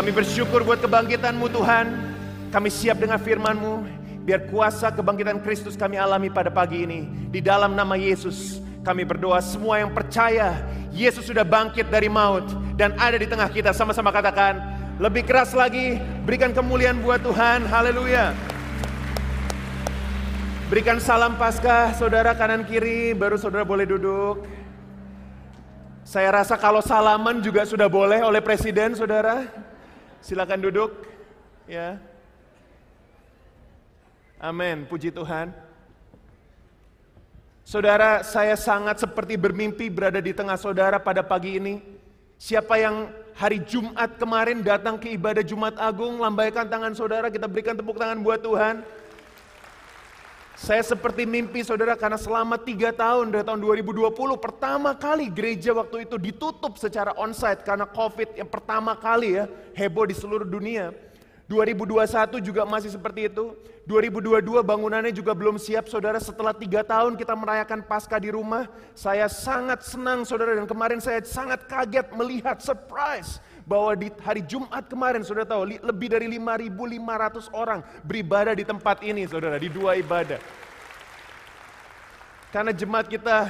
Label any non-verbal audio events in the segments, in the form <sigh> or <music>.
Kami bersyukur buat kebangkitanmu Tuhan. Kami siap dengan firman-Mu. Biar kuasa kebangkitan Kristus kami alami pada pagi ini. Di dalam nama Yesus kami berdoa semua yang percaya Yesus sudah bangkit dari maut. Dan ada di tengah kita sama-sama katakan. Lebih keras lagi berikan kemuliaan buat Tuhan. Haleluya. Berikan salam Paskah saudara kanan kiri baru saudara boleh duduk. Saya rasa kalau salaman juga sudah boleh oleh presiden, saudara. Silakan duduk. Ya. Amin, puji Tuhan. Saudara, saya sangat seperti bermimpi berada di tengah saudara pada pagi ini. Siapa yang hari Jumat kemarin datang ke ibadah Jumat Agung, lambaikan tangan saudara, kita berikan tepuk tangan buat Tuhan. Saya seperti mimpi saudara karena selama tiga tahun dari tahun 2020 pertama kali gereja waktu itu ditutup secara onsite karena covid yang pertama kali ya heboh di seluruh dunia. 2021 juga masih seperti itu. 2022 bangunannya juga belum siap saudara setelah tiga tahun kita merayakan pasca di rumah. Saya sangat senang saudara dan kemarin saya sangat kaget melihat surprise bahwa di hari Jumat kemarin sudah tahu lebih dari 5.500 orang beribadah di tempat ini saudara, di dua ibadah. Karena jemaat kita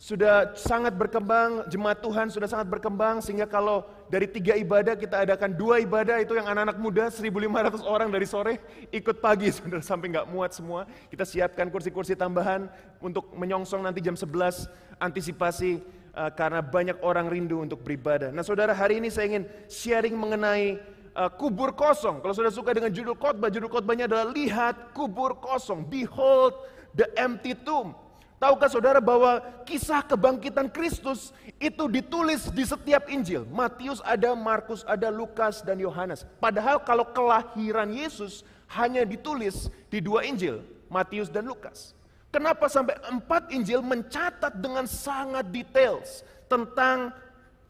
sudah sangat berkembang, jemaat Tuhan sudah sangat berkembang sehingga kalau dari tiga ibadah kita adakan dua ibadah itu yang anak-anak muda 1.500 orang dari sore ikut pagi <laughs> saudara sampai nggak muat semua. Kita siapkan kursi-kursi tambahan untuk menyongsong nanti jam 11 antisipasi uh, karena banyak orang rindu untuk beribadah. Nah saudara hari ini saya ingin sharing mengenai uh, kubur kosong. Kalau saudara suka dengan judul khotbah, judul khotbahnya adalah lihat kubur kosong. Behold the empty tomb. Tahukah saudara bahwa kisah kebangkitan Kristus itu ditulis di setiap Injil. Matius ada, Markus ada, Lukas dan Yohanes. Padahal kalau kelahiran Yesus hanya ditulis di dua Injil, Matius dan Lukas. Kenapa sampai empat Injil mencatat dengan sangat details tentang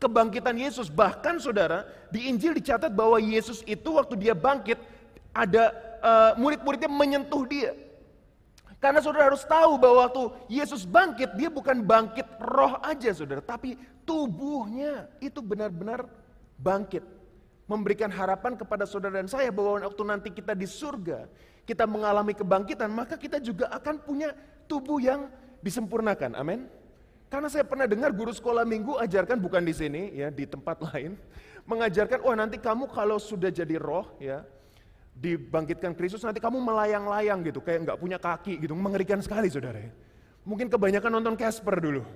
kebangkitan Yesus. Bahkan saudara, di Injil dicatat bahwa Yesus itu waktu dia bangkit, ada uh, murid-muridnya menyentuh dia. Karena saudara harus tahu bahwa waktu Yesus bangkit, dia bukan bangkit roh aja saudara, tapi tubuhnya itu benar-benar bangkit. Memberikan harapan kepada saudara dan saya bahwa waktu nanti kita di surga, kita mengalami kebangkitan, maka kita juga akan punya tubuh yang disempurnakan. Amin. Karena saya pernah dengar guru sekolah minggu ajarkan bukan di sini ya, di tempat <laughs> lain, mengajarkan wah nanti kamu kalau sudah jadi roh ya, dibangkitkan Kristus nanti kamu melayang-layang gitu, kayak nggak punya kaki gitu, mengerikan sekali saudara. Ya. Mungkin kebanyakan nonton Casper dulu.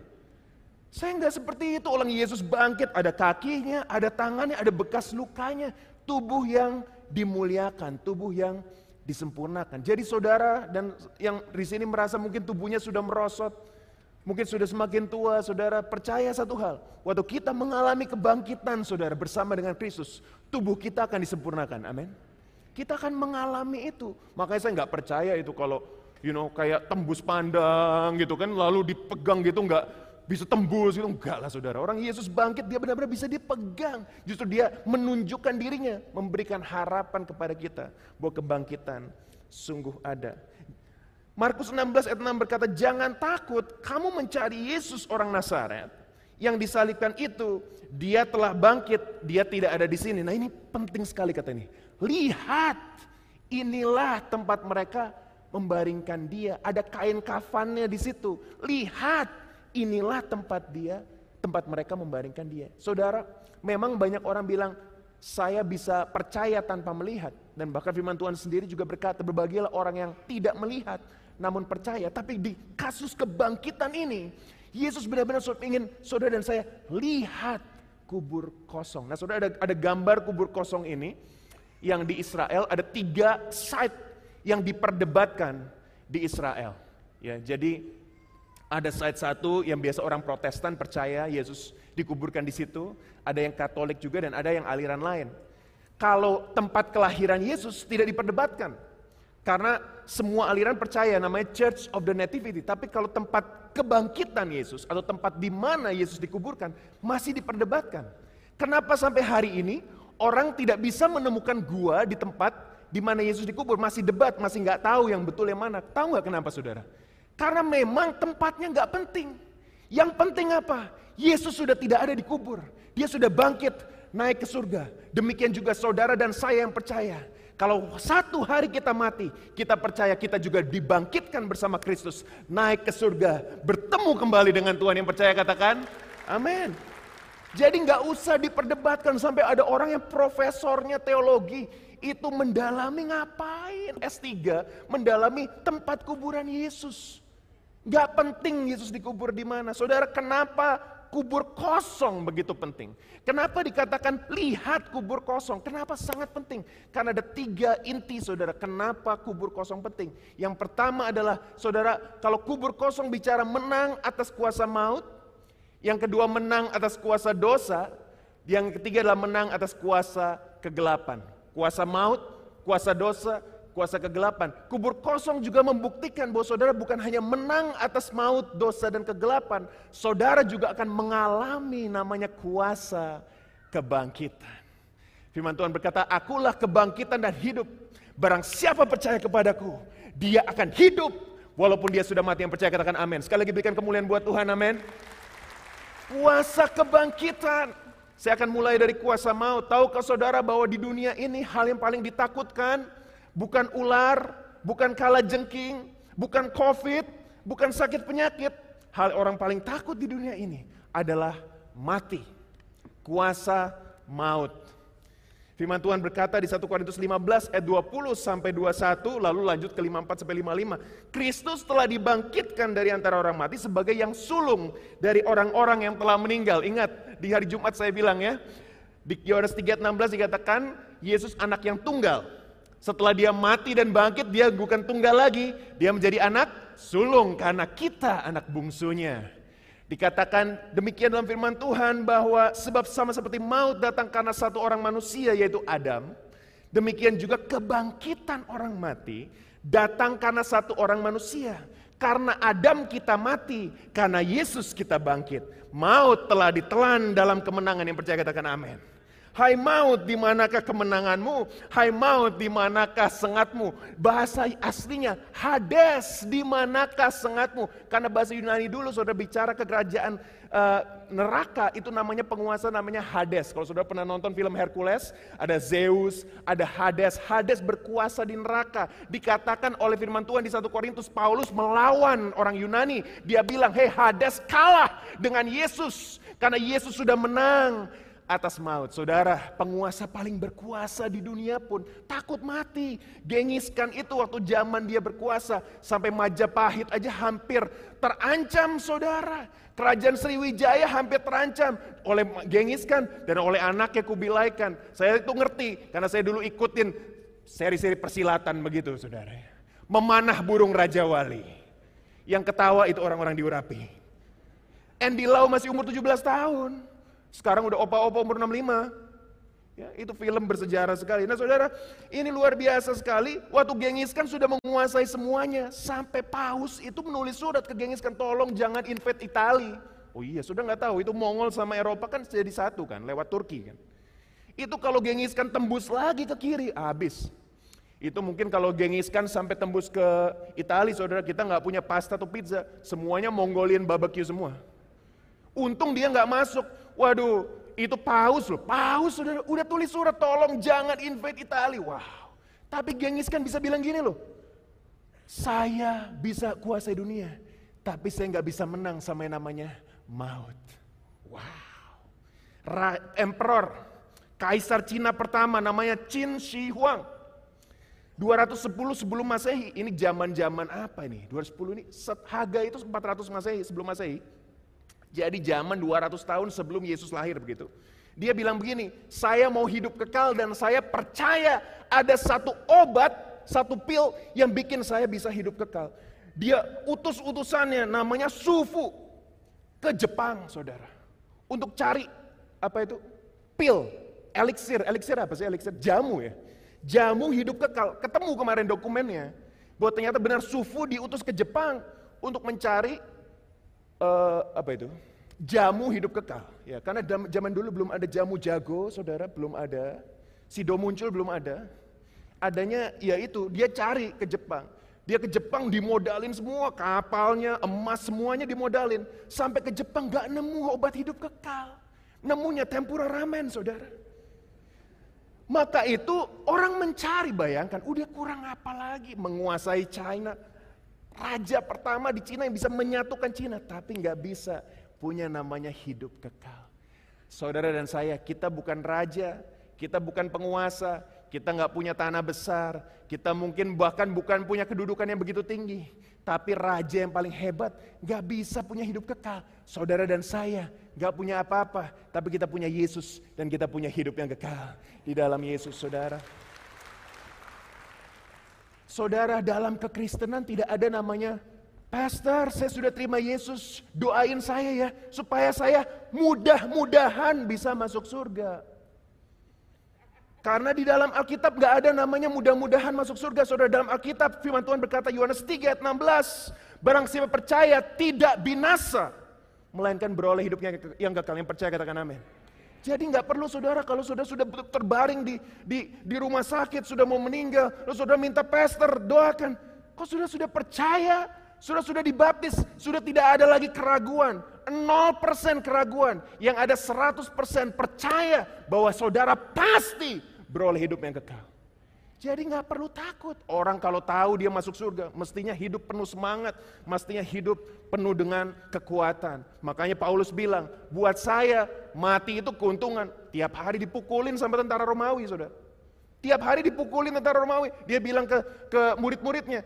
Saya nggak seperti itu, orang Yesus bangkit, ada kakinya, ada tangannya, ada bekas lukanya, tubuh yang dimuliakan, tubuh yang disempurnakan. Jadi saudara dan yang di sini merasa mungkin tubuhnya sudah merosot, mungkin sudah semakin tua, saudara percaya satu hal. Waktu kita mengalami kebangkitan saudara bersama dengan Kristus, tubuh kita akan disempurnakan. Amin. Kita akan mengalami itu. Makanya saya nggak percaya itu kalau you know kayak tembus pandang gitu kan lalu dipegang gitu nggak bisa tembus itu enggak lah saudara. Orang Yesus bangkit dia benar-benar bisa dipegang. Justru dia menunjukkan dirinya, memberikan harapan kepada kita bahwa kebangkitan sungguh ada. Markus 16 ayat 6 berkata, "Jangan takut, kamu mencari Yesus orang Nazaret yang disalibkan itu, dia telah bangkit, dia tidak ada di sini." Nah, ini penting sekali kata ini. Lihat, inilah tempat mereka membaringkan dia. Ada kain kafannya di situ. Lihat, inilah tempat dia, tempat mereka membaringkan dia. Saudara, memang banyak orang bilang, saya bisa percaya tanpa melihat. Dan bahkan firman Tuhan sendiri juga berkata, berbahagialah orang yang tidak melihat, namun percaya. Tapi di kasus kebangkitan ini, Yesus benar-benar ingin saudara dan saya lihat kubur kosong. Nah saudara ada, ada gambar kubur kosong ini, yang di Israel ada tiga site yang diperdebatkan di Israel. Ya, jadi ada side satu yang biasa orang protestan percaya Yesus dikuburkan di situ. Ada yang katolik juga dan ada yang aliran lain. Kalau tempat kelahiran Yesus tidak diperdebatkan. Karena semua aliran percaya namanya Church of the Nativity. Tapi kalau tempat kebangkitan Yesus atau tempat di mana Yesus dikuburkan masih diperdebatkan. Kenapa sampai hari ini orang tidak bisa menemukan gua di tempat di mana Yesus dikubur? Masih debat, masih nggak tahu yang betul yang mana. Tahu nggak kenapa saudara? Karena memang tempatnya nggak penting. Yang penting apa? Yesus sudah tidak ada di kubur. Dia sudah bangkit naik ke surga. Demikian juga saudara dan saya yang percaya. Kalau satu hari kita mati, kita percaya kita juga dibangkitkan bersama Kristus, naik ke surga, bertemu kembali dengan Tuhan yang percaya katakan, amin. Jadi nggak usah diperdebatkan sampai ada orang yang profesornya teologi itu mendalami ngapain S3, mendalami tempat kuburan Yesus. Gak penting Yesus dikubur di mana. Saudara, kenapa kubur kosong begitu penting. Kenapa dikatakan lihat kubur kosong? Kenapa sangat penting? Karena ada tiga inti saudara, kenapa kubur kosong penting. Yang pertama adalah saudara, kalau kubur kosong bicara menang atas kuasa maut. Yang kedua menang atas kuasa dosa. Yang ketiga adalah menang atas kuasa kegelapan. Kuasa maut, kuasa dosa, kuasa kegelapan. Kubur kosong juga membuktikan bahwa saudara bukan hanya menang atas maut, dosa, dan kegelapan. Saudara juga akan mengalami namanya kuasa kebangkitan. Firman Tuhan berkata, akulah kebangkitan dan hidup. Barang siapa percaya kepadaku, dia akan hidup. Walaupun dia sudah mati yang percaya katakan amin. Sekali lagi berikan kemuliaan buat Tuhan, amin. Kuasa kebangkitan. Saya akan mulai dari kuasa maut. Tahukah saudara bahwa di dunia ini hal yang paling ditakutkan bukan ular, bukan kala jengking, bukan covid, bukan sakit penyakit. Hal orang paling takut di dunia ini adalah mati. Kuasa maut. Firman Tuhan berkata di 1 Korintus 15 ayat 20 sampai 21 lalu lanjut ke 54 sampai 55. Kristus telah dibangkitkan dari antara orang mati sebagai yang sulung dari orang-orang yang telah meninggal. Ingat di hari Jumat saya bilang ya. Di Yohanes 3:16 dikatakan Yesus anak yang tunggal. Setelah dia mati dan bangkit, dia bukan tunggal lagi. Dia menjadi anak sulung karena kita anak bungsunya. Dikatakan demikian dalam firman Tuhan bahwa sebab sama seperti maut datang karena satu orang manusia yaitu Adam. Demikian juga kebangkitan orang mati datang karena satu orang manusia. Karena Adam kita mati, karena Yesus kita bangkit. Maut telah ditelan dalam kemenangan yang percaya katakan amin. Hai maut, di manakah kemenanganmu? Hai maut, di manakah sengatmu? Bahasa aslinya, Hades, di manakah sengatmu? Karena bahasa Yunani dulu saudara bicara kekerajaan uh, neraka itu namanya penguasa namanya Hades. Kalau saudara pernah nonton film Hercules, ada Zeus, ada Hades. Hades berkuasa di neraka. Dikatakan oleh firman Tuhan di 1 Korintus, Paulus melawan orang Yunani. Dia bilang, hei Hades kalah dengan Yesus. Karena Yesus sudah menang atas maut. Saudara, penguasa paling berkuasa di dunia pun takut mati. Gengiskan itu waktu zaman dia berkuasa. Sampai Majapahit aja hampir terancam saudara. Kerajaan Sriwijaya hampir terancam oleh Gengiskan dan oleh anaknya Kubilaikan. Saya itu ngerti karena saya dulu ikutin seri-seri persilatan begitu saudara. Memanah burung Raja Wali. Yang ketawa itu orang-orang di Urapi. Andy Lau masih umur 17 tahun. Sekarang udah opa-opa umur 65. Ya, itu film bersejarah sekali. Nah saudara, ini luar biasa sekali. Waktu Gengiskan sudah menguasai semuanya. Sampai Paus itu menulis surat ke Gengiskan, tolong jangan invade Itali. Oh iya, sudah nggak tahu. Itu Mongol sama Eropa kan jadi satu kan, lewat Turki kan. Itu kalau Gengiskan tembus lagi ke kiri, habis. Itu mungkin kalau Gengiskan sampai tembus ke Itali, saudara kita nggak punya pasta atau pizza, semuanya Mongolian barbecue semua. Untung dia nggak masuk. Waduh, itu paus loh. Paus sudah udah tulis surat tolong jangan invade Italia. Wow. Tapi Gengis kan bisa bilang gini loh. Saya bisa kuasai dunia, tapi saya nggak bisa menang sama yang namanya maut. Wow. Ra Emperor, Kaisar Cina pertama namanya Qin Shi Huang. 210 sebelum Masehi, ini zaman-zaman apa ini? 210 ini, Haga itu 400 Masehi, sebelum Masehi. Jadi zaman 200 tahun sebelum Yesus lahir begitu. Dia bilang begini, saya mau hidup kekal dan saya percaya ada satu obat, satu pil yang bikin saya bisa hidup kekal. Dia utus utusannya namanya Sufu ke Jepang, saudara. Untuk cari apa itu? Pil, elixir. Elixir apa sih? Elixir jamu ya. Jamu hidup kekal. Ketemu kemarin dokumennya. Bahwa ternyata benar Sufu diutus ke Jepang untuk mencari uh, apa itu? Jamu hidup kekal. Ya, karena zaman dulu belum ada jamu jago, saudara, belum ada. Sido muncul belum ada. Adanya ya itu, dia cari ke Jepang. Dia ke Jepang dimodalin semua, kapalnya, emas semuanya dimodalin. Sampai ke Jepang gak nemu obat hidup kekal. Nemunya tempura ramen, saudara. Maka itu orang mencari, bayangkan, udah kurang apa lagi menguasai China. Raja pertama di Cina yang bisa menyatukan Cina, tapi nggak bisa punya namanya hidup kekal. Saudara dan saya, kita bukan raja, kita bukan penguasa, kita nggak punya tanah besar, kita mungkin bahkan bukan punya kedudukan yang begitu tinggi. Tapi raja yang paling hebat nggak bisa punya hidup kekal. Saudara dan saya nggak punya apa-apa, tapi kita punya Yesus dan kita punya hidup yang kekal di dalam Yesus, saudara. Saudara, dalam kekristenan tidak ada namanya Pastor, saya sudah terima Yesus, doain saya ya, supaya saya mudah-mudahan bisa masuk surga. Karena di dalam Alkitab gak ada namanya mudah-mudahan masuk surga. Saudara dalam Alkitab firman Tuhan berkata Yohanes 3 ayat 16. Barang siapa percaya tidak binasa. Melainkan beroleh hidupnya yang kekal. Yang percaya katakan amin. Jadi nggak perlu saudara kalau sudah sudah terbaring di, di, di rumah sakit, sudah mau meninggal, lalu saudara minta pastor doakan. Kok sudah sudah percaya, sudah sudah dibaptis, sudah tidak ada lagi keraguan. 0% keraguan, yang ada 100% percaya bahwa saudara pasti beroleh hidup yang kekal. Jadi nggak perlu takut. Orang kalau tahu dia masuk surga, mestinya hidup penuh semangat, mestinya hidup penuh dengan kekuatan. Makanya Paulus bilang, buat saya mati itu keuntungan. Tiap hari dipukulin sama tentara Romawi, saudara. Tiap hari dipukulin tentara Romawi. Dia bilang ke, ke murid-muridnya,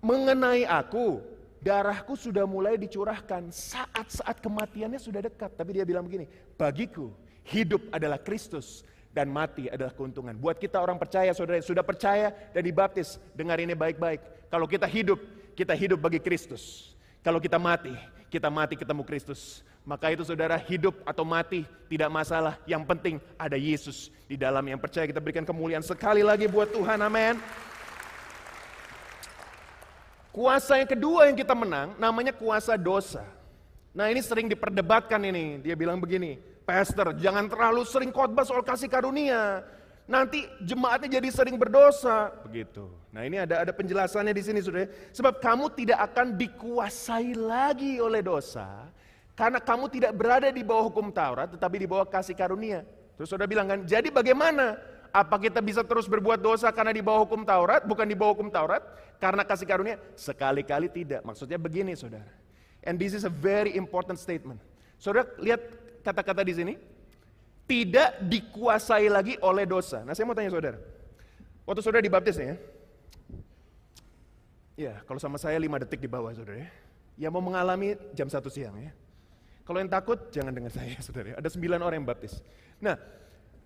mengenai aku, darahku sudah mulai dicurahkan saat-saat kematiannya sudah dekat. Tapi dia bilang begini, bagiku hidup adalah Kristus dan mati adalah keuntungan. Buat kita orang percaya, saudara sudah percaya dan dibaptis, dengar ini baik-baik. Kalau kita hidup, kita hidup bagi Kristus. Kalau kita mati, kita mati ketemu Kristus. Maka itu saudara hidup atau mati tidak masalah. Yang penting ada Yesus di dalam yang percaya kita berikan kemuliaan sekali lagi buat Tuhan. Amin. Kuasa yang kedua yang kita menang namanya kuasa dosa. Nah ini sering diperdebatkan ini. Dia bilang begini, Pastor, jangan terlalu sering khotbah soal kasih karunia. Nanti jemaatnya jadi sering berdosa. Begitu. Nah ini ada ada penjelasannya di sini sudah. Sebab kamu tidak akan dikuasai lagi oleh dosa. Karena kamu tidak berada di bawah hukum Taurat, tetapi di bawah kasih karunia. Terus sudah bilang kan, jadi bagaimana? Apa kita bisa terus berbuat dosa karena di bawah hukum Taurat, bukan di bawah hukum Taurat? Karena kasih karunia? Sekali-kali tidak. Maksudnya begini saudara. And this is a very important statement. Saudara lihat kata-kata di sini? Tidak dikuasai lagi oleh dosa. Nah saya mau tanya saudara. Waktu saudara dibaptis ya. Ya kalau sama saya 5 detik di bawah saudara ya. Yang mau mengalami jam 1 siang ya. Kalau yang takut jangan dengan saya <laughs> saudara. Ya. Ada 9 orang yang baptis. Nah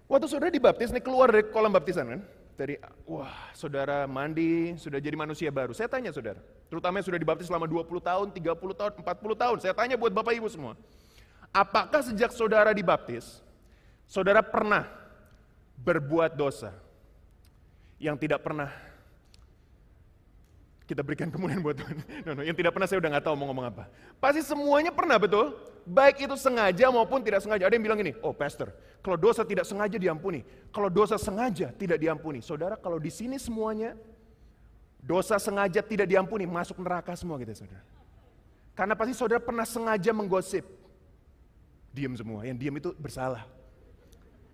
waktu saudara dibaptis nih keluar dari kolam baptisan kan. Dari wah saudara mandi sudah jadi manusia baru. Saya tanya saudara. Terutama yang sudah dibaptis selama 20 tahun, 30 tahun, 40 tahun. Saya tanya buat bapak ibu semua. Apakah sejak saudara dibaptis, saudara pernah berbuat dosa yang tidak pernah kita berikan kemudian buat Tuhan. <laughs> No, no, yang tidak pernah saya udah nggak tahu mau ngomong apa. Pasti semuanya pernah betul, baik itu sengaja maupun tidak sengaja. Ada yang bilang ini, oh pastor, kalau dosa tidak sengaja diampuni, kalau dosa sengaja tidak diampuni. Saudara, kalau di sini semuanya dosa sengaja tidak diampuni, masuk neraka semua gitu saudara. Karena pasti saudara pernah sengaja menggosip, diam semua. Yang diam itu bersalah.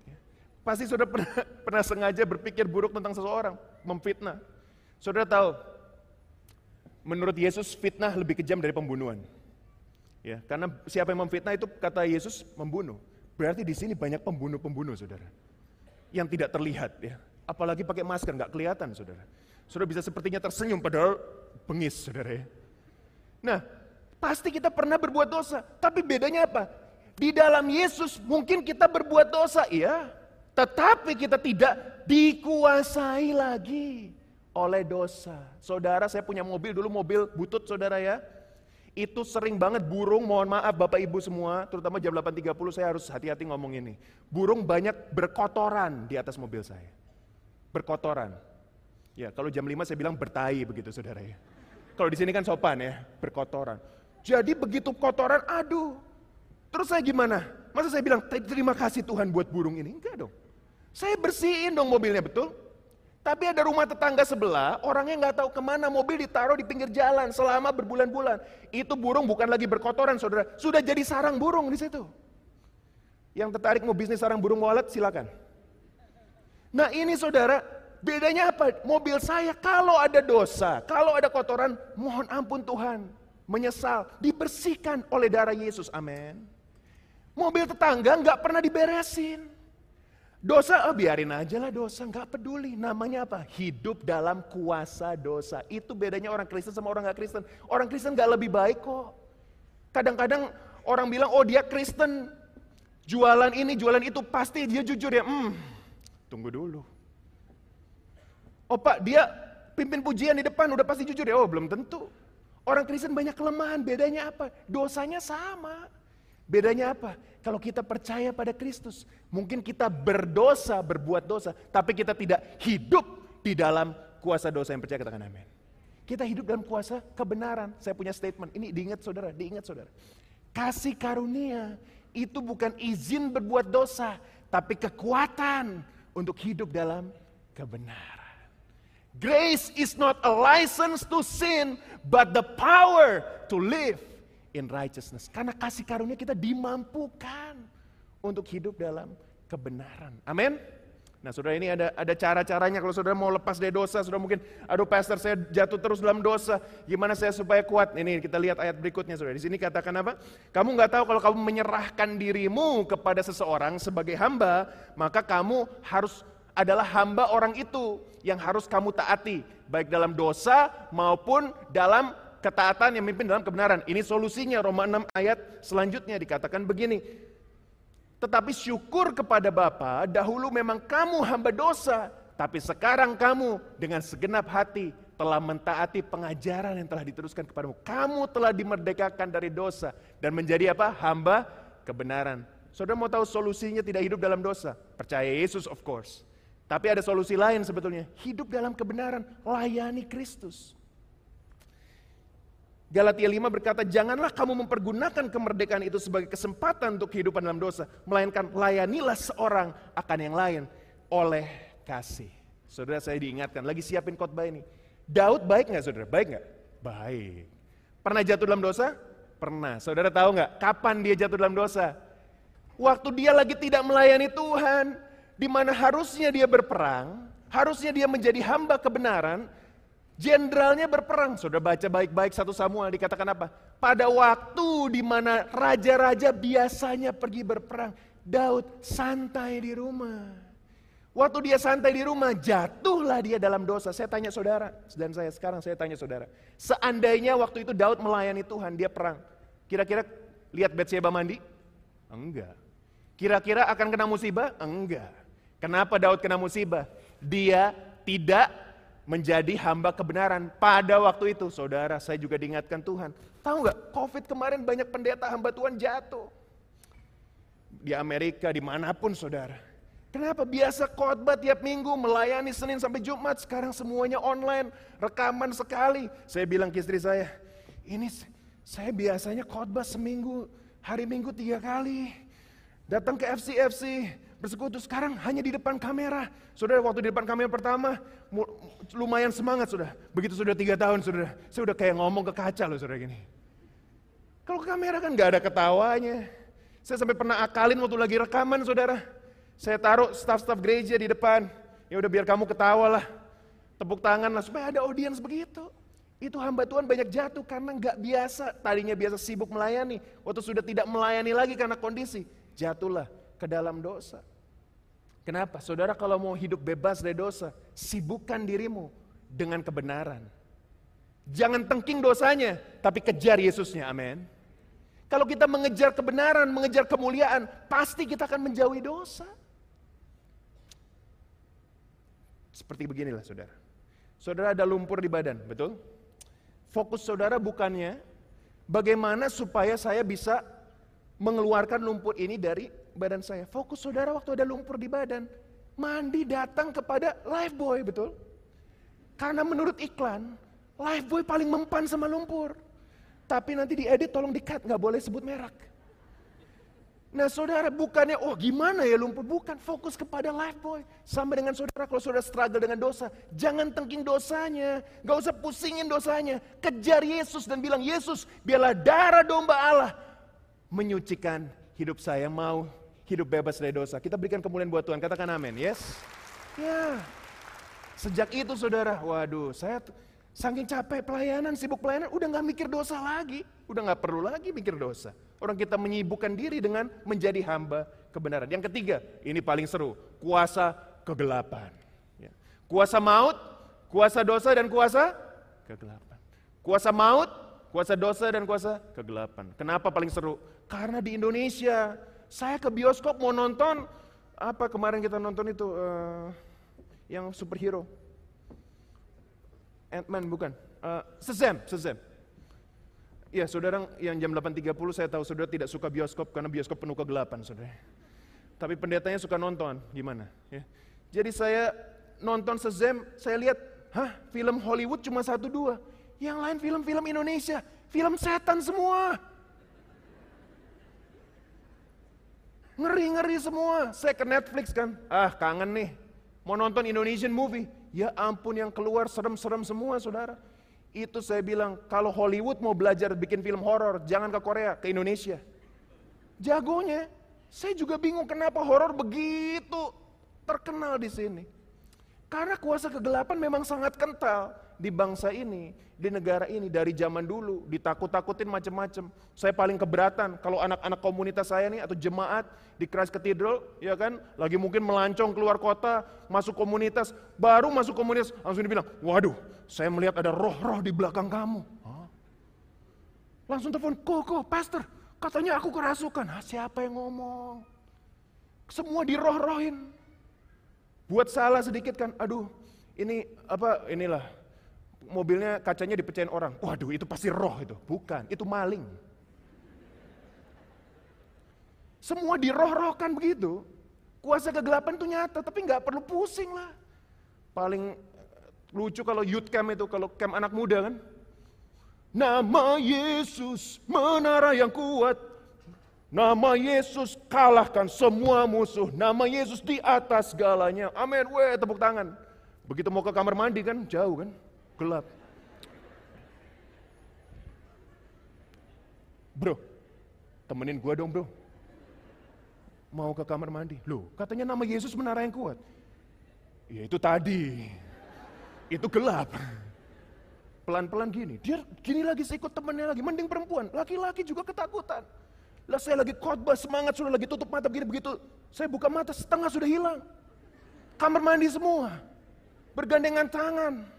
Ya. Pasti saudara pernah, <laughs> pernah sengaja berpikir buruk tentang seseorang, memfitnah. Saudara tahu, menurut Yesus fitnah lebih kejam dari pembunuhan. Ya, karena siapa yang memfitnah itu kata Yesus membunuh. Berarti di sini banyak pembunuh-pembunuh, saudara, yang tidak terlihat. Ya, apalagi pakai masker nggak kelihatan, saudara. Saudara bisa sepertinya tersenyum padahal bengis, saudara. Ya. Nah, pasti kita pernah berbuat dosa, tapi bedanya apa? Di dalam Yesus mungkin kita berbuat dosa, iya. Tetapi kita tidak dikuasai lagi oleh dosa. Saudara, saya punya mobil dulu, mobil butut saudara ya. Itu sering banget burung, mohon maaf Bapak Ibu semua, terutama jam 8.30 saya harus hati-hati ngomong ini. Burung banyak berkotoran di atas mobil saya. Berkotoran. Ya, kalau jam 5 saya bilang bertai begitu saudara ya. Kalau di sini kan sopan ya, berkotoran. Jadi begitu kotoran, aduh, Terus saya gimana? Masa saya bilang, terima kasih Tuhan buat burung ini? Enggak dong. Saya bersihin dong mobilnya, betul? Tapi ada rumah tetangga sebelah, orangnya nggak tahu ke mana, mobil ditaruh di pinggir jalan selama berbulan-bulan. Itu burung bukan lagi berkotoran, saudara. Sudah jadi sarang burung di situ. Yang tertarik mau bisnis sarang burung walet silakan. Nah ini saudara, bedanya apa? Mobil saya kalau ada dosa, kalau ada kotoran, mohon ampun Tuhan. Menyesal, dibersihkan oleh darah Yesus, amin. Mobil tetangga nggak pernah diberesin. Dosa, oh biarin aja lah dosa, nggak peduli. Namanya apa? Hidup dalam kuasa dosa. Itu bedanya orang Kristen sama orang nggak Kristen. Orang Kristen nggak lebih baik kok. Kadang-kadang orang bilang, oh dia Kristen, jualan ini, jualan itu, pasti dia jujur ya. Hmm, tunggu dulu. Oh pak, dia pimpin pujian di depan, udah pasti jujur ya. Oh belum tentu. Orang Kristen banyak kelemahan, bedanya apa? Dosanya sama. Bedanya apa? Kalau kita percaya pada Kristus, mungkin kita berdosa, berbuat dosa, tapi kita tidak hidup di dalam kuasa dosa yang percaya katakan amin. Kita hidup dalam kuasa kebenaran. Saya punya statement, ini diingat saudara, diingat saudara. Kasih karunia itu bukan izin berbuat dosa, tapi kekuatan untuk hidup dalam kebenaran. Grace is not a license to sin, but the power to live in righteousness. Karena kasih karunia kita dimampukan untuk hidup dalam kebenaran. Amin. Nah saudara ini ada ada cara-caranya kalau saudara mau lepas dari dosa, saudara mungkin, aduh pastor saya jatuh terus dalam dosa, gimana saya supaya kuat? Ini kita lihat ayat berikutnya saudara. Di sini katakan apa? Kamu nggak tahu kalau kamu menyerahkan dirimu kepada seseorang sebagai hamba, maka kamu harus adalah hamba orang itu yang harus kamu taati, baik dalam dosa maupun dalam ketaatan yang memimpin dalam kebenaran. Ini solusinya Roma 6 ayat selanjutnya dikatakan begini. Tetapi syukur kepada Bapa, dahulu memang kamu hamba dosa, tapi sekarang kamu dengan segenap hati telah mentaati pengajaran yang telah diteruskan kepadamu. Kamu telah dimerdekakan dari dosa dan menjadi apa? Hamba kebenaran. Saudara mau tahu solusinya tidak hidup dalam dosa? Percaya Yesus of course. Tapi ada solusi lain sebetulnya. Hidup dalam kebenaran, layani Kristus. Galatia 5 berkata, janganlah kamu mempergunakan kemerdekaan itu sebagai kesempatan untuk kehidupan dalam dosa. Melainkan layanilah seorang akan yang lain oleh kasih. Saudara saya diingatkan, lagi siapin khotbah ini. Daud baik nggak saudara? Baik nggak? Baik. Pernah jatuh dalam dosa? Pernah. Saudara tahu nggak kapan dia jatuh dalam dosa? Waktu dia lagi tidak melayani Tuhan di mana harusnya dia berperang, harusnya dia menjadi hamba kebenaran, jenderalnya berperang. Sudah baca baik-baik satu Samuel dikatakan apa? Pada waktu di mana raja-raja biasanya pergi berperang, Daud santai di rumah. Waktu dia santai di rumah, jatuhlah dia dalam dosa. Saya tanya saudara, dan saya sekarang saya tanya saudara. Seandainya waktu itu Daud melayani Tuhan, dia perang. Kira-kira lihat Betseba mandi? Enggak. Kira-kira akan kena musibah? Enggak. Kenapa Daud kena musibah? Dia tidak menjadi hamba kebenaran pada waktu itu. Saudara, saya juga diingatkan Tuhan. Tahu nggak, COVID kemarin banyak pendeta hamba Tuhan jatuh. Di Amerika, di mana pun saudara. Kenapa? Biasa khotbah tiap minggu, melayani Senin sampai Jumat. Sekarang semuanya online, rekaman sekali. Saya bilang ke istri saya, ini saya biasanya khotbah seminggu, hari minggu tiga kali. Datang ke FC-FC, bersekutu sekarang hanya di depan kamera. Saudara waktu di depan kamera pertama lumayan semangat sudah. Begitu sudah tiga tahun sudah, saya udah kayak ngomong ke kaca loh saudara gini. Kalau ke kamera kan gak ada ketawanya. Saya sampai pernah akalin waktu lagi rekaman saudara. Saya taruh staff-staff gereja di depan. Ya udah biar kamu ketawa lah. Tepuk tangan lah supaya ada audiens begitu. Itu hamba Tuhan banyak jatuh karena nggak biasa. Tadinya biasa sibuk melayani. Waktu sudah tidak melayani lagi karena kondisi. Jatuhlah ke dalam dosa. Kenapa? Saudara kalau mau hidup bebas dari dosa, sibukkan dirimu dengan kebenaran. Jangan tengking dosanya, tapi kejar Yesusnya, amin. Kalau kita mengejar kebenaran, mengejar kemuliaan, pasti kita akan menjauhi dosa. Seperti beginilah saudara. Saudara ada lumpur di badan, betul? Fokus saudara bukannya bagaimana supaya saya bisa mengeluarkan lumpur ini dari badan saya. Fokus saudara waktu ada lumpur di badan. Mandi datang kepada boy betul? Karena menurut iklan, boy paling mempan sama lumpur. Tapi nanti diedit tolong dikat, nggak boleh sebut merek. Nah saudara bukannya, oh gimana ya lumpur? Bukan, fokus kepada boy Sama dengan saudara, kalau saudara struggle dengan dosa, jangan tengking dosanya. Gak usah pusingin dosanya. Kejar Yesus dan bilang, Yesus biarlah darah domba Allah menyucikan hidup saya. Mau hidup bebas dari dosa. Kita berikan kemuliaan buat Tuhan, katakan amin, yes? Ya, sejak itu saudara, waduh saya saking capek pelayanan, sibuk pelayanan, udah gak mikir dosa lagi. Udah gak perlu lagi mikir dosa. Orang kita menyibukkan diri dengan menjadi hamba kebenaran. Yang ketiga, ini paling seru, kuasa kegelapan. Ya. Kuasa maut, kuasa dosa dan kuasa kegelapan. Kuasa maut, kuasa dosa dan kuasa kegelapan. Kenapa paling seru? Karena di Indonesia, saya ke bioskop mau nonton apa kemarin kita nonton itu uh, yang superhero. Ant-Man bukan. Uh, Shazam, Shazam. Ya, saudara yang jam 8.30 saya tahu saudara tidak suka bioskop karena bioskop penuh kegelapan, saudara. Tapi pendetanya suka nonton, gimana? Ya. Jadi saya nonton Shazam, saya lihat, hah, film Hollywood cuma satu dua. Yang lain film-film Indonesia, film setan semua. Ngeri-ngeri semua. Saya ke Netflix kan. Ah kangen nih. Mau nonton Indonesian movie. Ya ampun yang keluar serem-serem semua saudara. Itu saya bilang, kalau Hollywood mau belajar bikin film horor, jangan ke Korea, ke Indonesia. Jagonya. Saya juga bingung kenapa horor begitu terkenal di sini. Karena kuasa kegelapan memang sangat kental di bangsa ini, di negara ini dari zaman dulu, ditakut-takutin macam-macam. Saya paling keberatan kalau anak-anak komunitas saya nih atau jemaat di Christ Cathedral, ya kan, lagi mungkin melancong keluar kota, masuk komunitas, baru masuk komunitas langsung dibilang, "Waduh, saya melihat ada roh-roh di belakang kamu." Hah? Langsung telepon, "Koko, pastor, katanya aku kerasukan." Hah, siapa yang ngomong? Semua diroh-rohin. Buat salah sedikit kan, aduh, ini apa inilah mobilnya kacanya dipecahin orang. Waduh, itu pasti roh itu. Bukan, itu maling. Semua diroh-rohkan begitu. Kuasa kegelapan itu nyata, tapi nggak perlu pusing lah. Paling lucu kalau youth camp itu, kalau camp anak muda kan. Nama Yesus menara yang kuat. Nama Yesus kalahkan semua musuh. Nama Yesus di atas segalanya. Amin. Weh, tepuk tangan. Begitu mau ke kamar mandi kan, jauh kan gelap. Bro, temenin gua dong bro. Mau ke kamar mandi. Loh, katanya nama Yesus menara yang kuat. Ya itu tadi. Itu gelap. Pelan-pelan gini. Dia gini lagi saya ikut temennya lagi. Mending perempuan. Laki-laki juga ketakutan. Lah saya lagi khotbah semangat sudah lagi tutup mata begini begitu. Saya buka mata setengah sudah hilang. Kamar mandi semua. Bergandengan tangan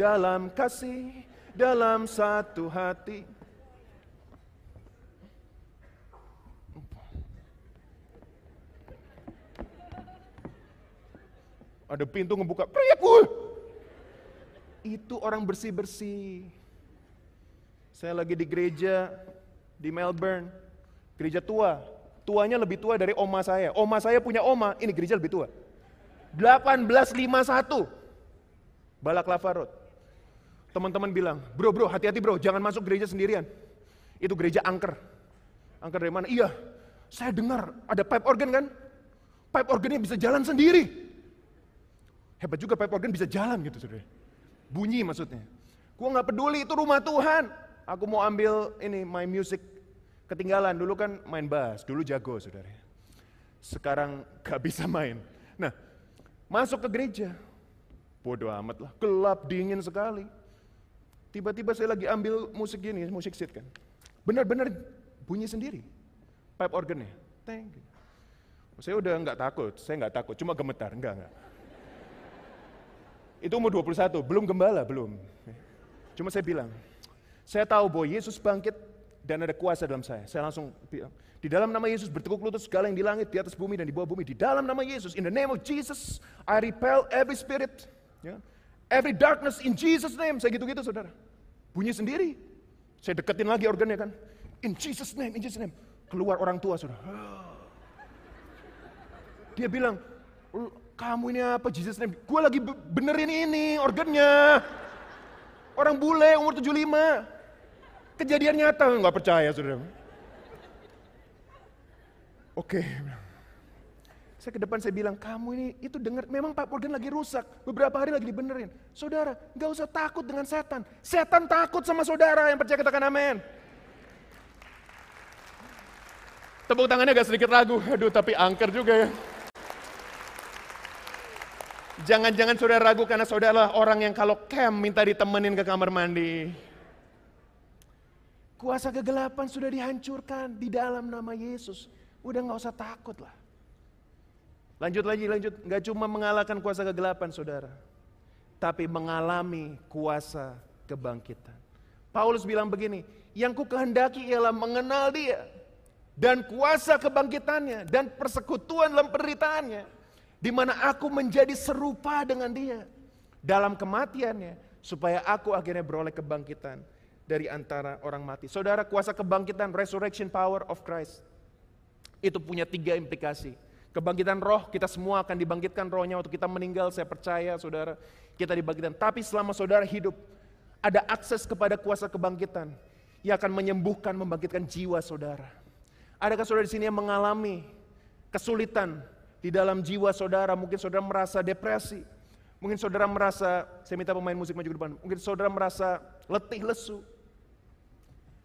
dalam kasih, dalam satu hati. Ada pintu ngebuka, teriak Itu orang bersih-bersih. Saya lagi di gereja di Melbourne, gereja tua. Tuanya lebih tua dari oma saya. Oma saya punya oma, ini gereja lebih tua. 1851. Balak Road. Teman-teman bilang, bro bro hati-hati bro, jangan masuk gereja sendirian. Itu gereja angker. Angker dari mana? Iya, saya dengar ada pipe organ kan? Pipe organnya bisa jalan sendiri. Hebat juga pipe organ bisa jalan gitu saudara. Bunyi maksudnya. Gua nggak peduli itu rumah Tuhan. Aku mau ambil ini my music ketinggalan. Dulu kan main bass, dulu jago saudara. Sekarang gak bisa main. Nah, masuk ke gereja. Bodoh amat lah, gelap, dingin sekali. Tiba-tiba saya lagi ambil musik gini, musik seat kan. Benar-benar bunyi sendiri. Pipe organnya. Teng. Saya udah nggak takut, saya nggak takut, cuma gemetar, enggak enggak. Itu umur 21, belum gembala, belum. Cuma saya bilang, saya tahu bahwa Yesus bangkit dan ada kuasa dalam saya. Saya langsung bilang, di dalam nama Yesus bertekuk lutut segala yang di langit, di atas bumi dan di bawah bumi. Di dalam nama Yesus, in the name of Jesus, I repel every spirit. Ya, Every darkness in Jesus name. Saya gitu-gitu saudara. Bunyi sendiri. Saya deketin lagi organnya kan. In Jesus name, in Jesus name. Keluar orang tua saudara. <laughs> Dia bilang, kamu ini apa Jesus name? Gue lagi benerin ini organnya. Orang bule umur 75. Kejadian nyata, nggak percaya saudara. Oke, okay. Saya ke depan saya bilang, kamu ini itu dengar, memang Pak Morgan lagi rusak, beberapa hari lagi dibenerin. Saudara, gak usah takut dengan setan. Setan takut sama saudara yang percaya katakan amin. Tepuk tangannya agak sedikit ragu. Aduh, tapi angker juga ya. Jangan-jangan saudara ragu karena saudara orang yang kalau camp minta ditemenin ke kamar mandi. Kuasa kegelapan sudah dihancurkan di dalam nama Yesus. Udah nggak usah takut lah. Lanjut lagi, lanjut. Nggak cuma mengalahkan kuasa kegelapan saudara. Tapi mengalami kuasa kebangkitan. Paulus bilang begini, yang ku kehendaki ialah mengenal dia. Dan kuasa kebangkitannya dan persekutuan dalam penderitaannya di mana aku menjadi serupa dengan dia dalam kematiannya supaya aku akhirnya beroleh kebangkitan dari antara orang mati. Saudara, kuasa kebangkitan resurrection power of Christ itu punya tiga implikasi. Kebangkitan roh, kita semua akan dibangkitkan rohnya waktu kita meninggal, saya percaya saudara, kita dibangkitkan. Tapi selama saudara hidup, ada akses kepada kuasa kebangkitan yang akan menyembuhkan, membangkitkan jiwa saudara. Adakah saudara di sini yang mengalami kesulitan di dalam jiwa saudara, mungkin saudara merasa depresi, mungkin saudara merasa, saya minta pemain musik maju ke depan, mungkin saudara merasa letih lesu.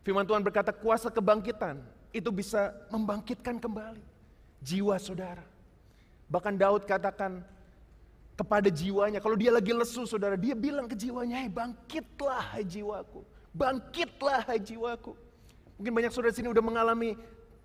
Firman Tuhan berkata kuasa kebangkitan itu bisa membangkitkan kembali jiwa saudara. Bahkan Daud katakan kepada jiwanya, kalau dia lagi lesu saudara, dia bilang ke jiwanya, hei bangkitlah hai jiwaku, bangkitlah hai jiwaku. Mungkin banyak saudara sini udah mengalami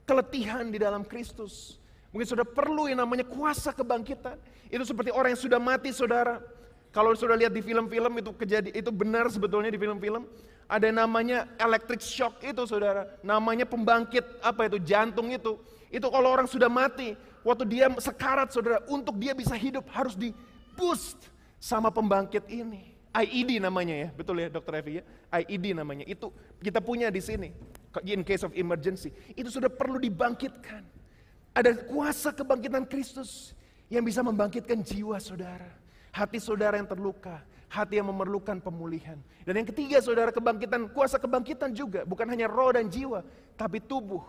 keletihan di dalam Kristus. Mungkin sudah perlu yang namanya kuasa kebangkitan. Itu seperti orang yang sudah mati saudara. Kalau sudah lihat di film-film itu kejadian itu benar sebetulnya di film-film ada namanya electric shock itu saudara. Namanya pembangkit apa itu jantung itu. Itu kalau orang sudah mati, waktu dia sekarat saudara, untuk dia bisa hidup harus di boost sama pembangkit ini. IED namanya ya, betul ya dokter Evi ya? IED namanya. Itu kita punya di sini. In case of emergency. Itu sudah perlu dibangkitkan. Ada kuasa kebangkitan Kristus yang bisa membangkitkan jiwa saudara. Hati saudara yang terluka, hati yang memerlukan pemulihan. Dan yang ketiga saudara kebangkitan, kuasa kebangkitan juga. Bukan hanya roh dan jiwa, tapi tubuh.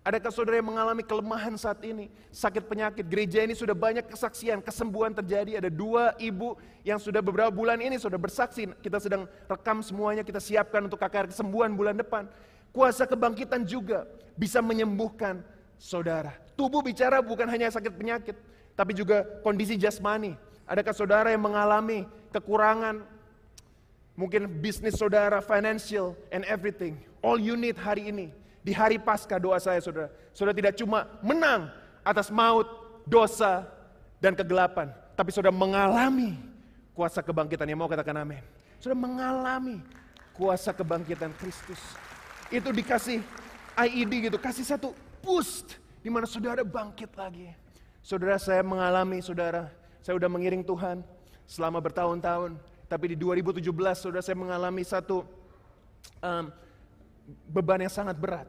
Adakah saudara yang mengalami kelemahan saat ini? Sakit penyakit, gereja ini sudah banyak kesaksian, kesembuhan terjadi. Ada dua ibu yang sudah beberapa bulan ini sudah bersaksi. Kita sedang rekam semuanya, kita siapkan untuk KKR kesembuhan bulan depan. Kuasa kebangkitan juga bisa menyembuhkan saudara. Tubuh bicara bukan hanya sakit penyakit, tapi juga kondisi jasmani. Adakah saudara yang mengalami kekurangan, mungkin bisnis saudara, financial, and everything. All you need hari ini, di hari pasca doa saya saudara. Saudara tidak cuma menang atas maut, dosa, dan kegelapan. Tapi saudara mengalami kuasa kebangkitan yang mau katakan amin. Saudara mengalami kuasa kebangkitan Kristus. Itu dikasih IED gitu, kasih satu boost di mana saudara bangkit lagi. Saudara saya mengalami, saudara, saya sudah mengiring Tuhan selama bertahun-tahun. Tapi di 2017 saudara saya mengalami satu um, beban yang sangat berat.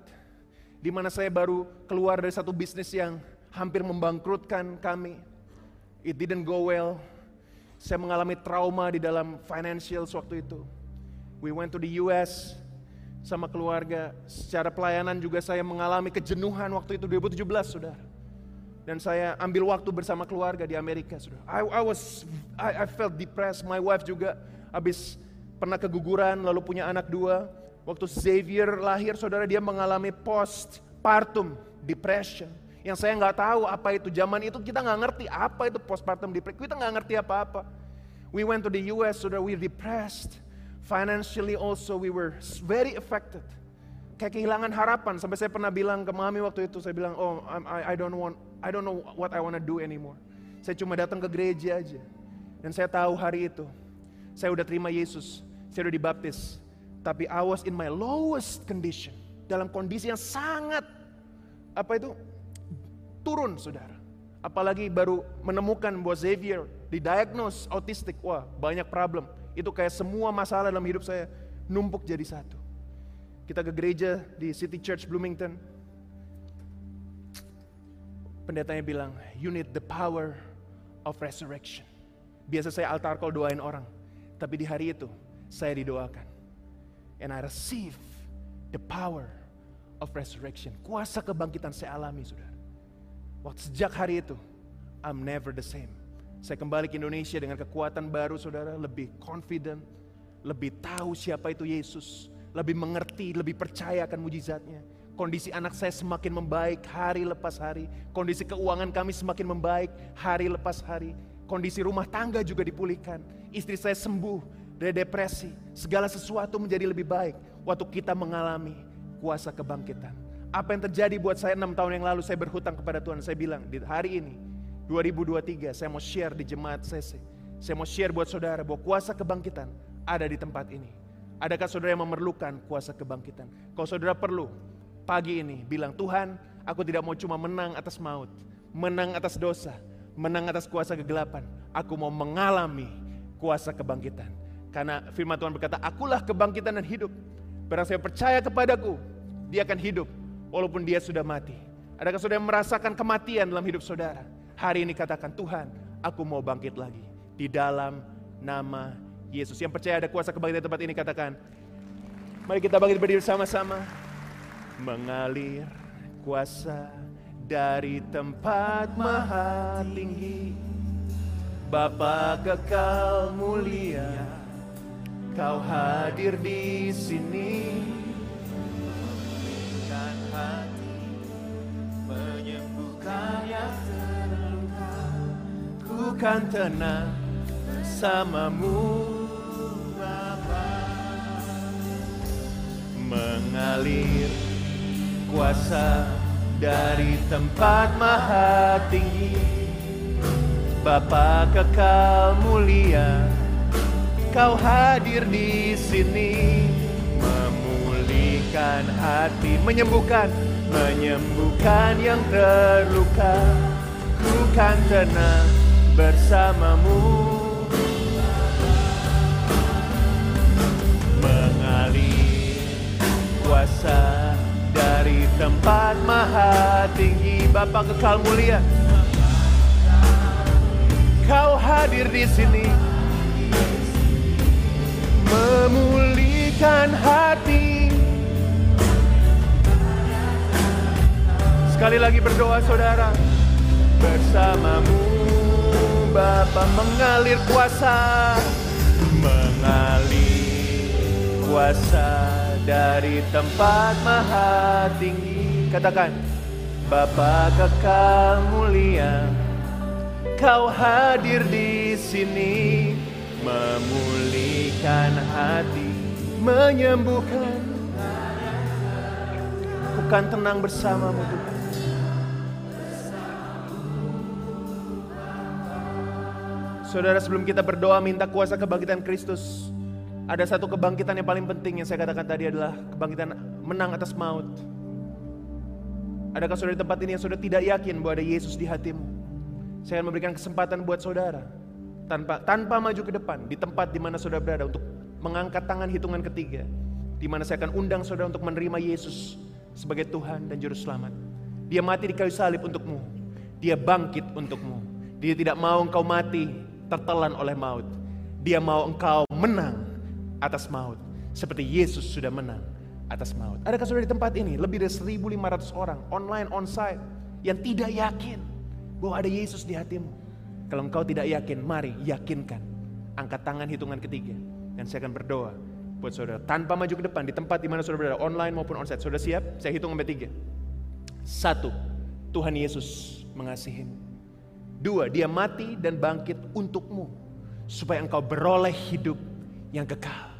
Di mana saya baru keluar dari satu bisnis yang hampir membangkrutkan kami. It didn't go well. Saya mengalami trauma di dalam financial waktu itu. We went to the US, sama keluarga. Secara pelayanan juga saya mengalami kejenuhan waktu itu 2017 saudara. Dan saya ambil waktu bersama keluarga di Amerika. I, I was, I, I felt depressed. My wife juga habis pernah keguguran lalu punya anak dua. Waktu Xavier lahir saudara dia mengalami postpartum depression. Yang saya nggak tahu apa itu zaman itu kita nggak ngerti apa itu postpartum depression. Kita nggak ngerti apa-apa. We went to the US, saudara, we depressed. Financially also we were very affected. Kayak kehilangan harapan sampai saya pernah bilang ke mami waktu itu saya bilang, "Oh, I, I don't want I don't know what I want to do anymore." Saya cuma datang ke gereja aja. Dan saya tahu hari itu saya udah terima Yesus, saya udah dibaptis. Tapi I was in my lowest condition. Dalam kondisi yang sangat apa itu turun saudara. Apalagi baru menemukan bahwa Xavier didiagnose autistik. Wah banyak problem. Itu kayak semua masalah dalam hidup saya numpuk jadi satu. Kita ke gereja di City Church Bloomington. Pendetanya bilang, you need the power of resurrection. Biasa saya altar call doain orang. Tapi di hari itu, saya didoakan. And I receive the power of resurrection. Kuasa kebangkitan saya alami, saudara. Waktu sejak hari itu, I'm never the same. Saya kembali ke Indonesia dengan kekuatan baru saudara, lebih confident, lebih tahu siapa itu Yesus, lebih mengerti, lebih percaya akan mujizatnya. Kondisi anak saya semakin membaik hari lepas hari. Kondisi keuangan kami semakin membaik hari lepas hari. Kondisi rumah tangga juga dipulihkan. Istri saya sembuh dari depresi. Segala sesuatu menjadi lebih baik waktu kita mengalami kuasa kebangkitan. Apa yang terjadi buat saya enam tahun yang lalu saya berhutang kepada Tuhan. Saya bilang di hari ini 2023 saya mau share di jemaat CC. Saya mau share buat saudara bahwa kuasa kebangkitan ada di tempat ini. Adakah saudara yang memerlukan kuasa kebangkitan? Kalau saudara perlu, pagi ini bilang, Tuhan aku tidak mau cuma menang atas maut, menang atas dosa, menang atas kuasa kegelapan. Aku mau mengalami kuasa kebangkitan. Karena firman Tuhan berkata, akulah kebangkitan dan hidup. Barang saya percaya kepadaku, dia akan hidup walaupun dia sudah mati. Adakah saudara yang merasakan kematian dalam hidup saudara? Hari ini katakan, Tuhan aku mau bangkit lagi. Di dalam nama Yesus. Yang percaya ada kuasa kebangkitan tempat ini katakan, mari kita bangkit berdiri sama-sama mengalir kuasa dari tempat maha tinggi Bapa kekal mulia Kau hadir di sini. Memberikan hati Menyembuhkan yang terluka. Ku kan tenang bersamamu Bapa. Mengalir kuasa dari tempat maha tinggi. Bapa kekal mulia Kau hadir di sini. Memulihkan hati menyembuhkan menyembuhkan yang terluka. Ku kan tenang bersamamu. Mengalir kuasa dari tempat maha tinggi Bapa kekal mulia. Kau hadir di sini. Memulihkan hati. Sekali lagi berdoa saudara. Bersamamu Bapa mengalir kuasa. Mengalir kuasa dari tempat maha tinggi. Katakan Bapa kekal mulia kau hadir di sini memulihkan hati menyembuhkan bukan tenang bersamamu Tuhan. Saudara sebelum kita berdoa minta kuasa kebangkitan Kristus Ada satu kebangkitan yang paling penting yang saya katakan tadi adalah Kebangkitan menang atas maut Adakah saudara di tempat ini yang saudara tidak yakin bahwa ada Yesus di hatimu Saya akan memberikan kesempatan buat saudara Tanpa tanpa maju ke depan Di tempat di mana saudara berada Untuk mengangkat tangan hitungan ketiga di mana saya akan undang saudara untuk menerima Yesus sebagai Tuhan dan Juru Selamat. Dia mati di kayu salib untukmu. Dia bangkit untukmu. Dia tidak mau engkau mati tertelan oleh maut. Dia mau engkau menang atas maut. Seperti Yesus sudah menang atas maut. Adakah saudara di tempat ini lebih dari 1.500 orang online onsite yang tidak yakin bahwa ada Yesus di hatimu? Kalau engkau tidak yakin, mari yakinkan. Angkat tangan hitungan ketiga. Dan saya akan berdoa buat saudara. Tanpa maju ke depan di tempat di mana saudara berada, online maupun onsite. Saudara siap? Saya hitung sampai tiga. Satu, Tuhan Yesus mengasihimu. Dua, dia mati dan bangkit untukmu. Supaya engkau beroleh hidup yang kekal.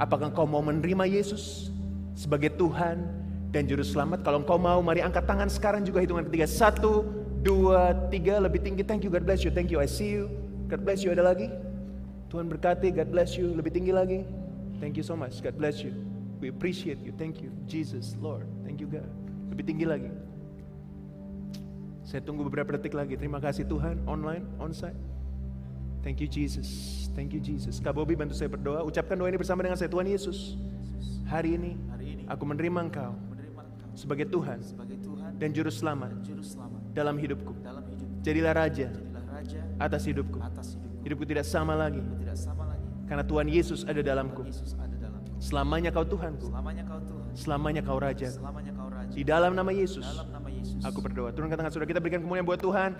Apakah engkau mau menerima Yesus sebagai Tuhan dan Juru Selamat? Kalau engkau mau, mari angkat tangan sekarang juga hitungan ketiga. Satu, dua, tiga, lebih tinggi. Thank you, God bless you. Thank you, I see you. God bless you, ada lagi? Tuhan berkati, God bless you. Lebih tinggi lagi. Thank you so much, God bless you. We appreciate you, thank you. Jesus, Lord, thank you God. Lebih tinggi lagi. Saya tunggu beberapa detik lagi. Terima kasih Tuhan, online, onsite. Thank you Jesus, thank you Jesus. Kak Bobby bantu saya berdoa. Ucapkan doa ini bersama dengan saya. Tuhan Yesus, hari ini, aku menerima Engkau sebagai Tuhan dan Juru Selamat dalam hidupku. Jadilah Raja atas hidupku. hidupku. Tidak sama lagi karena Tuhan Yesus ada dalamku. Selamanya kau Tuhanku, Selamanya kau Raja. Di dalam nama Yesus, Dalam nama Yesus. Aku berdoa. Turunkan tangan saudara. Kita berikan kemuliaan buat Tuhan.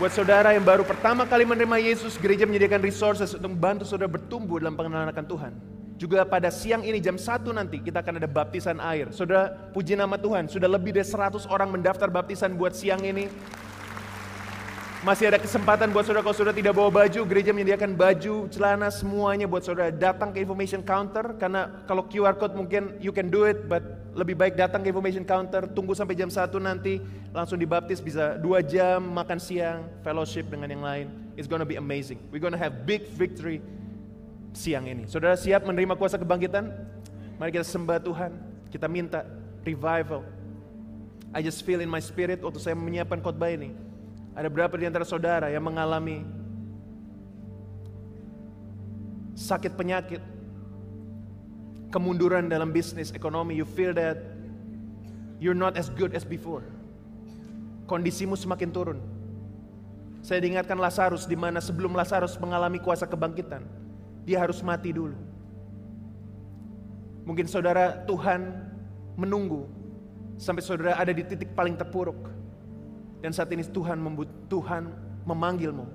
Buat saudara yang baru pertama kali menerima Yesus, gereja menyediakan resources untuk membantu saudara bertumbuh dalam pengenalan akan Tuhan. Juga pada siang ini jam 1 nanti kita akan ada baptisan air. Saudara, puji nama Tuhan, sudah lebih dari 100 orang mendaftar baptisan buat siang ini. Masih ada kesempatan buat saudara kalau saudara tidak bawa baju, gereja menyediakan baju, celana, semuanya buat saudara datang ke information counter. Karena kalau QR code mungkin you can do it, but lebih baik datang ke information counter, tunggu sampai jam 1 nanti, langsung dibaptis bisa dua jam, makan siang, fellowship dengan yang lain. It's gonna be amazing. We're gonna have big victory siang ini. Saudara siap menerima kuasa kebangkitan? Mari kita sembah Tuhan, kita minta revival. I just feel in my spirit waktu saya menyiapkan khotbah ini. Ada berapa di antara saudara yang mengalami sakit penyakit, kemunduran dalam bisnis, ekonomi, you feel that you're not as good as before. Kondisimu semakin turun. Saya diingatkan Lazarus di mana sebelum Lazarus mengalami kuasa kebangkitan, dia harus mati dulu. Mungkin saudara Tuhan menunggu sampai saudara ada di titik paling terpuruk. Dan saat ini Tuhan Tuhan memanggilmu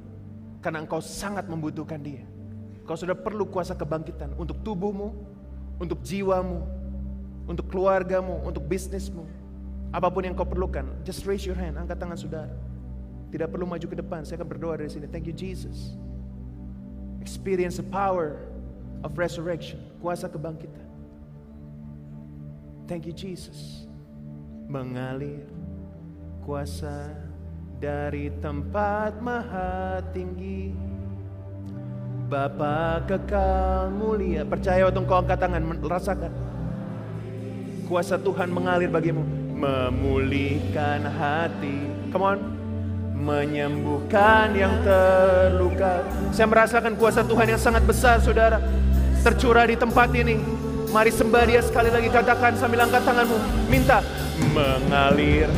karena engkau sangat membutuhkan Dia. Kau sudah perlu kuasa kebangkitan untuk tubuhmu, untuk jiwamu, untuk keluargamu, untuk bisnismu. Apa pun yang kau perlukan, just raise your hand, angkat tangan saudara. Tidak perlu maju ke depan, saya akan berdoa dari sini. Thank you Jesus. Experience the power of resurrection, kuasa kebangkitan. Thank you Jesus. Mengalir kuasa dari tempat maha tinggi. Bapa kekal mulia. Percaya waktu engkau angkat tangan, rasakan. Kuasa Tuhan mengalir bagimu. Memulihkan hati. Come on. Menyembuhkan yang terluka. Saya merasakan kuasa Tuhan yang sangat besar saudara. Tercurah di tempat ini. Mari sembah dia sekali lagi katakan sambil angkat tanganmu. Minta mengalir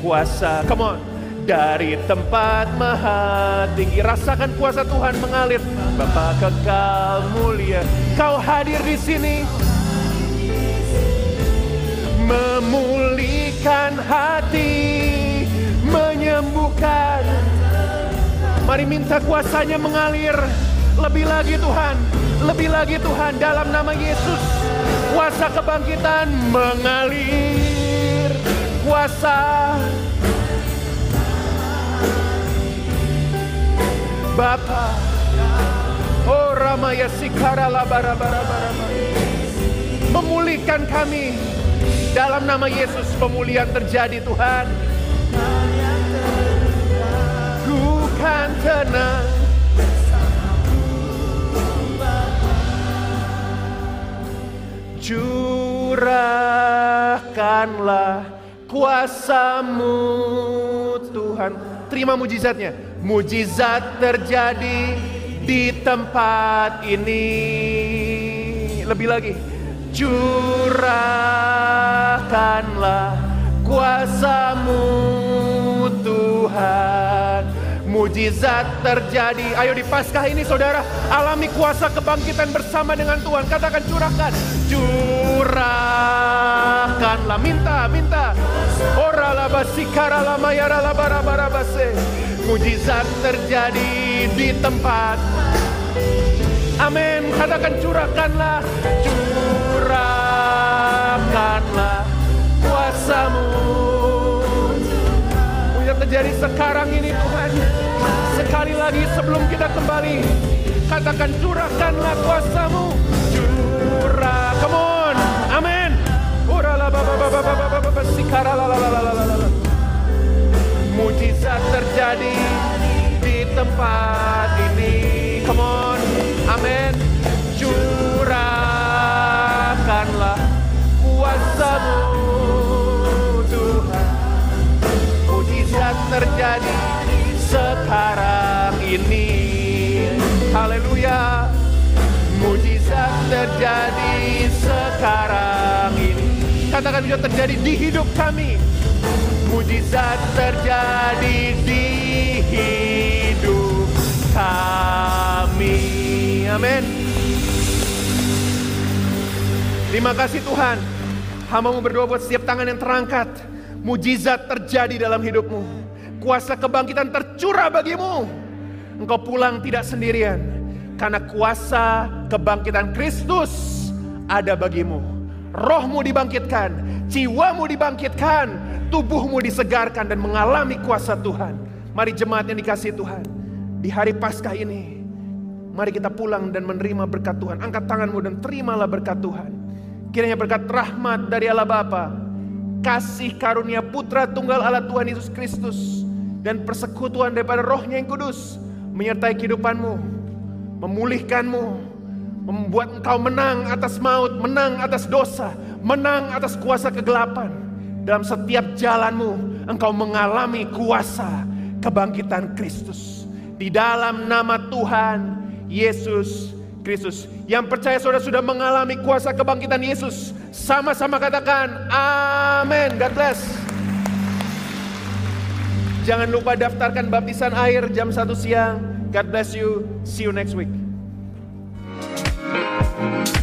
kuasa. Come on. Dari tempat maha tinggi Rasakan kuasa Tuhan mengalir. Bapa kekal mulia. Kau hadir di sini. Memulihkan hati Menyembuhkan. Mari minta kuasanya mengalir. Lebih lagi Tuhan Lebih lagi Tuhan. Dalam nama Yesus Kuasa kebangkitan mengalir Kuasa Bapa Oh Ramaya Sikara Labara Bara Bara. Memulihkan kami Dalam nama Yesus pemulihan terjadi Tuhan. Ku kan tenang. Curahkanlah kuasamu Tuhan. Terima mujizatnya. Mujizat terjadi di tempat ini. Lebih lagi Curahkanlah kuasamu Tuhan. Mujizat terjadi. Ayo di Paskah ini saudara. Alami kuasa kebangkitan bersama dengan Tuhan. Katakan curahkan Curahkanlah Minta, minta. Ora labasikara lamayara labarabarabase Mujizat terjadi di tempat. Amin. Katakan curahkanlah. Curahkanlah kuasamu. Mujizat terjadi sekarang ini Tuhan Sekali lagi sebelum kita kembali Katakan curahkanlah kuasamu Mujizat terjadi di tempat ini. Come on. Amin. Curahkanlah kuasamu Tuhan. Mujizat terjadi sekarang ini. Haleluya. Mujizat terjadi Katakan juga terjadi di hidup kami. Mujizat terjadi di hidup kami. Amin. Terima kasih Tuhan. Hamamu berdoa buat setiap tangan yang terangkat. Mujizat terjadi dalam hidupmu. Kuasa kebangkitan tercurah bagimu. Engkau pulang tidak sendirian. Karena kuasa kebangkitan Kristus ada bagimu. Rohmu dibangkitkan, jiwamu dibangkitkan, tubuhmu disegarkan dan mengalami kuasa Tuhan. Mari jemaat yang dikasih Tuhan. Di hari Paskah ini, mari kita pulang dan menerima berkat Tuhan. Angkat tanganmu dan terimalah berkat Tuhan. Kiranya berkat rahmat dari Allah Bapa, kasih karunia putra tunggal Allah Tuhan Yesus Kristus, dan persekutuan daripada rohnya yang kudus, menyertai kehidupanmu, memulihkanmu, membuat engkau menang atas maut, menang atas dosa, menang atas kuasa kegelapan. Dalam setiap jalanmu, engkau mengalami kuasa kebangkitan Kristus. Di dalam nama Tuhan Yesus Kristus. Yang percaya saudara sudah mengalami kuasa kebangkitan Yesus. Sama-sama katakan, amin. God bless. Jangan lupa daftarkan baptisan air jam 1 siang. God bless you. See you next week. thank you